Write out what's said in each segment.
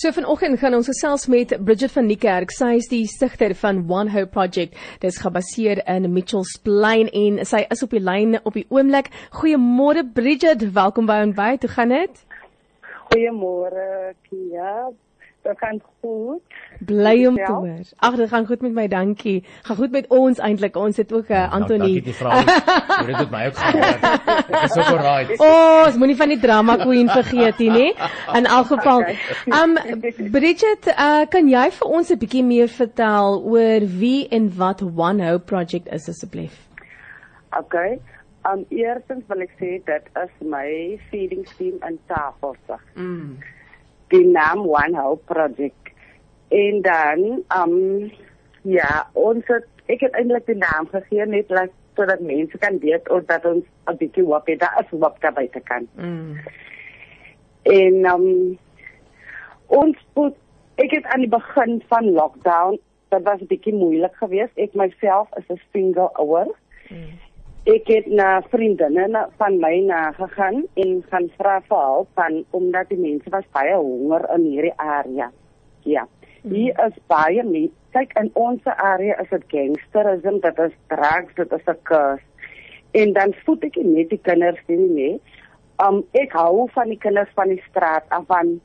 So vanoggend gaan ons gesels met Bridget van Niekerk. Sy is die stigter van One Hope Project. Dit is gebaseer in Mitchells Plain en sy is op die lyn op die oomblik. Goeiemôre Bridget, welkom by ons by. Hoe gaan dit? Goeiemôre Kia. Dit gaan goed. Bly om te hoor. Ag, dit gaan goed met my, dankie. Gaan goed met ons eintlik. Ons het ook 'n uh, Antonie. Dankie die vrou. Dit het my ook gehoor. Dis ook alright. O, oh, ons moenie van die drama queen vergeet nie, nê? In elk geval. Um Bridget, uh, kan jy vir ons 'n bietjie meer vertel oor wie en wat One Hope Project is asseblief? Okay. Um eerstens wil ek sê dit is my feeding team in Tafelsig. Mm die naam One Hope Project. En dan, um, ja, ons het, ek het eindelijk die naam gegee, net like, zodat mensen kan weten of dat ons een beetje wat is, dat is wat daarbij te kan. Mm. En um, ons moet, ik heb aan het begin van lockdown, dat was een beetje moeilijk geweest. Ik mezelf is een single ouder. Mm ek het na vriendinne van my na gegaan en gaan vra vir hulp van omdat die mense was baie honger in hierdie area. Ja. Hier is baie mense. Kyk in ons area is dit gangsterisme, dit is drugs, dit is 'n kus. En dan voed ek net die kinders nie nie. Um ek hou van die kinders van die straat af van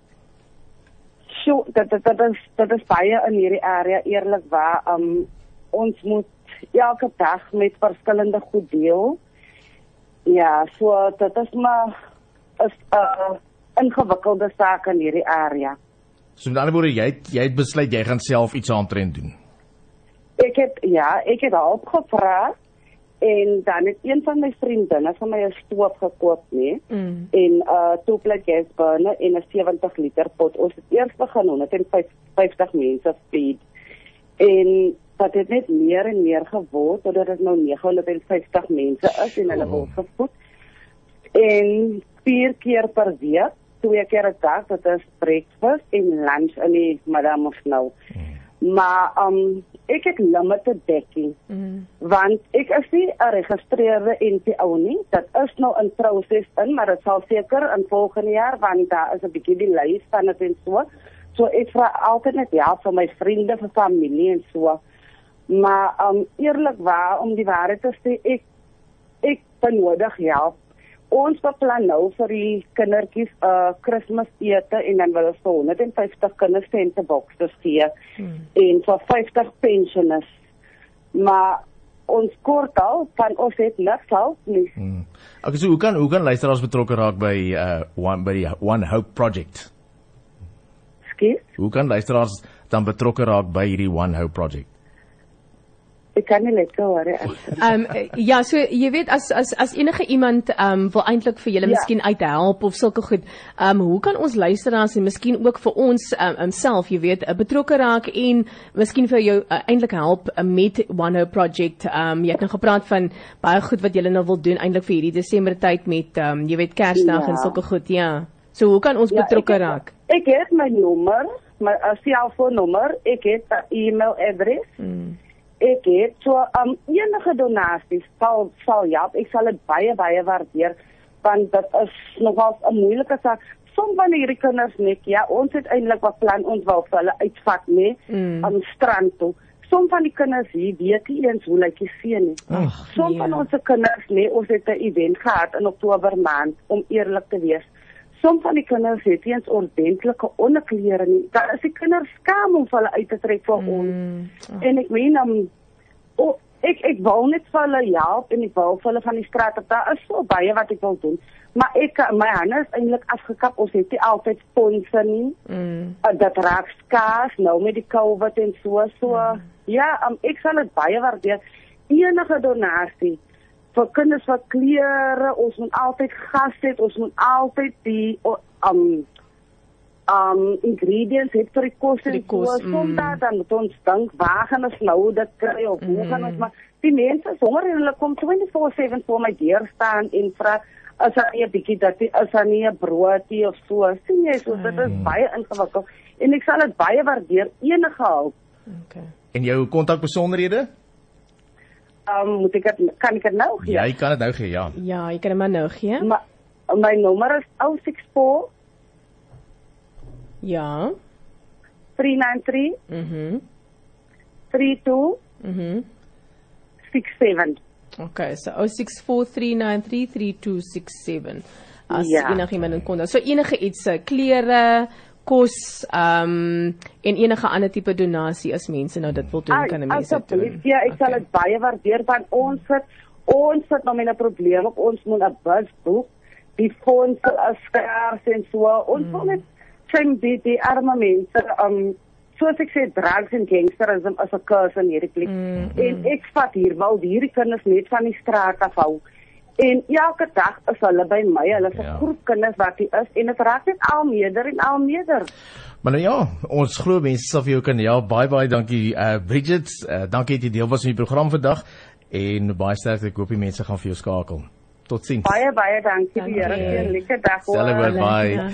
so dat dat dat is dat is baie in hierdie area eerlikwaar um ons moet elke dag met verskillende goed deel. Ja, so dit is maar is 'n uh, ingewikkelde saak in hierdie area. So met ander woorde, jy het, jy het besluit jy gaan self iets aantrend doen. Ek het ja, ek het hulp gevra en dan het een van my vriendinne van my 'n stoof gekoop nie mm. en 'n uh, two plate gas burner en 'n 70 liter pot. Ons het eers begin 150 mense feed. En dat dit net meer en meer geword totdat dit nou 950 mense is en hulle word gevoed. En vier keer per week, twee keer 'n dag, dit is breakfast en lunch in die middag of nou. Mm. Maar um ek het limited dekking. Mm. Want ek is nie 'n geregistreerde NPO nie. Dit is nou in proses in, maar dit sal seker in volgende jaar want daar is 'n bietjie die lys van dit en so. So ek vra altyd net ja vir my vriende, vir familie en so. Maar um eerlikwaar om die waarheid te sê, ek ek benodig help. Ons beplan nou vir die kindertjies 'n uh, Kersfeesete en dan wil ons vir 150 kinders sente boks gee hmm. en vir 50 pensioners. Maar ons kort al van ons het niks al nie. Hmm. Okay, so hoe kan hoe kan luisteraars betrokke raak by uh one by die One Hope project? Skiet? Hoe kan luisteraars dan betrokke raak by hierdie One Hope project? Ek kan nie net gou hoor hè. Ehm ja, so jy weet as as as enige iemand ehm um, wil eintlik vir julle ja. miskien uithelp of sulke goed. Ehm um, hoe kan ons luisteraars en miskien ook vir ons ehm um, self, jy weet, 'n betrokke raak en miskien vir jou uh, eintlik help uh, met One Hope Project. Ehm um, jy het nou gepraat van baie goed wat julle nou wil doen eintlik vir hierdie Desember tyd met ehm um, jy weet Kersdag ja. en sulke goed. Ja. So hoe kan ons ja, betrokke ek raak? Ek het my nommer, my selfoonnommer, ek het 'n e-mailadres. Hmm ek het so um, enige donasies sal sal ja, ek sal dit baie baie waardeer want dit is nogals 'n moeilike saak. Som van hierdie kinders net ja, ons het eintlik wat plan ons wou vir hulle uitvat nê mm. aan strand toe. Som van die kinders hier weet nie eens hoe lyk die see nie. Som yeah. van ja. ons kinders nê, ons het 'n event gehad in Oktober maand om eerlik te wees som van die kinders het eens ordentlike onderklere nie. Daar is die kinders skaam om hulle uit te trek vir ons. Mm. En ek meen om um, oh, ek ek wou net vir hulle help en ek wou vir hulle van die straat af. Daar is so baie wat ek wil doen. Maar ek my hande is eintlik afgekap. Ons het nie altyd fondse nie. Mm. Uh, dat raak skaars nou met die COVID en so so. Mm. Ja, um, ek sal dit baie waardeer. Enige donasie vir kinders wat klere, ons moet altyd gas hê, ons moet altyd die um um ingredients het vir die kos en kos soms mm. dan moet ons dink waar gaan ons nou dit kry of hoe mm. gaan ons maar die mense honger en hulle kom 24/7 voor my deur staan en vra as hy 'n bietjie dat hy as hy 'n broodjie of so sien jy so dit is mm. baie ingewikkeld en ek sal dit baie waardeer enige hulp. Okay. En jou kontakbesonderhede? Um, moet ek het, kan ek dit nou gee? Ja, jy kan dit nou gee, ja. Ja, jy kan dit maar nou gee. Ma, my nommer is 064 Ja. 393 Mhm. 32 Mhm. 67. Okay, so 0643933267. As Ja. enigiemand in kontak. So enige iets, eh, klere, kos, um, en enige ander tipe donasie as mense nou dit wil doen, kan 'n mens dit doen. Asseblief, ja, ek sal dit baie waardeer want ons sit ons sit nou met 'n probleem op ons moet 'n bus boek. Die fondse is skaars en so. Ons wil net sien die die arme mense um soos ek sê drugs en gangsterism is 'n curse in hierdie plek. Mm, En ek vat hier wel hierdie kinders net van die straat af hou. En elke dag is hulle by my. Hulle is 'n Ja. groep kinders wat hier is en dit raak net al meerder en al meerder. Maar nou ja, ons glo mense sal vir jou kan help. Baie baie dankie uh Bridget. Uh, dankie dat jy deel was van die program vandag en baie sterkte. Ek hoop die mense gaan vir jou skakel. Totsiens. Baie baie dankie Dankie. vir julle. 'n Lekker dag. bye. Ja.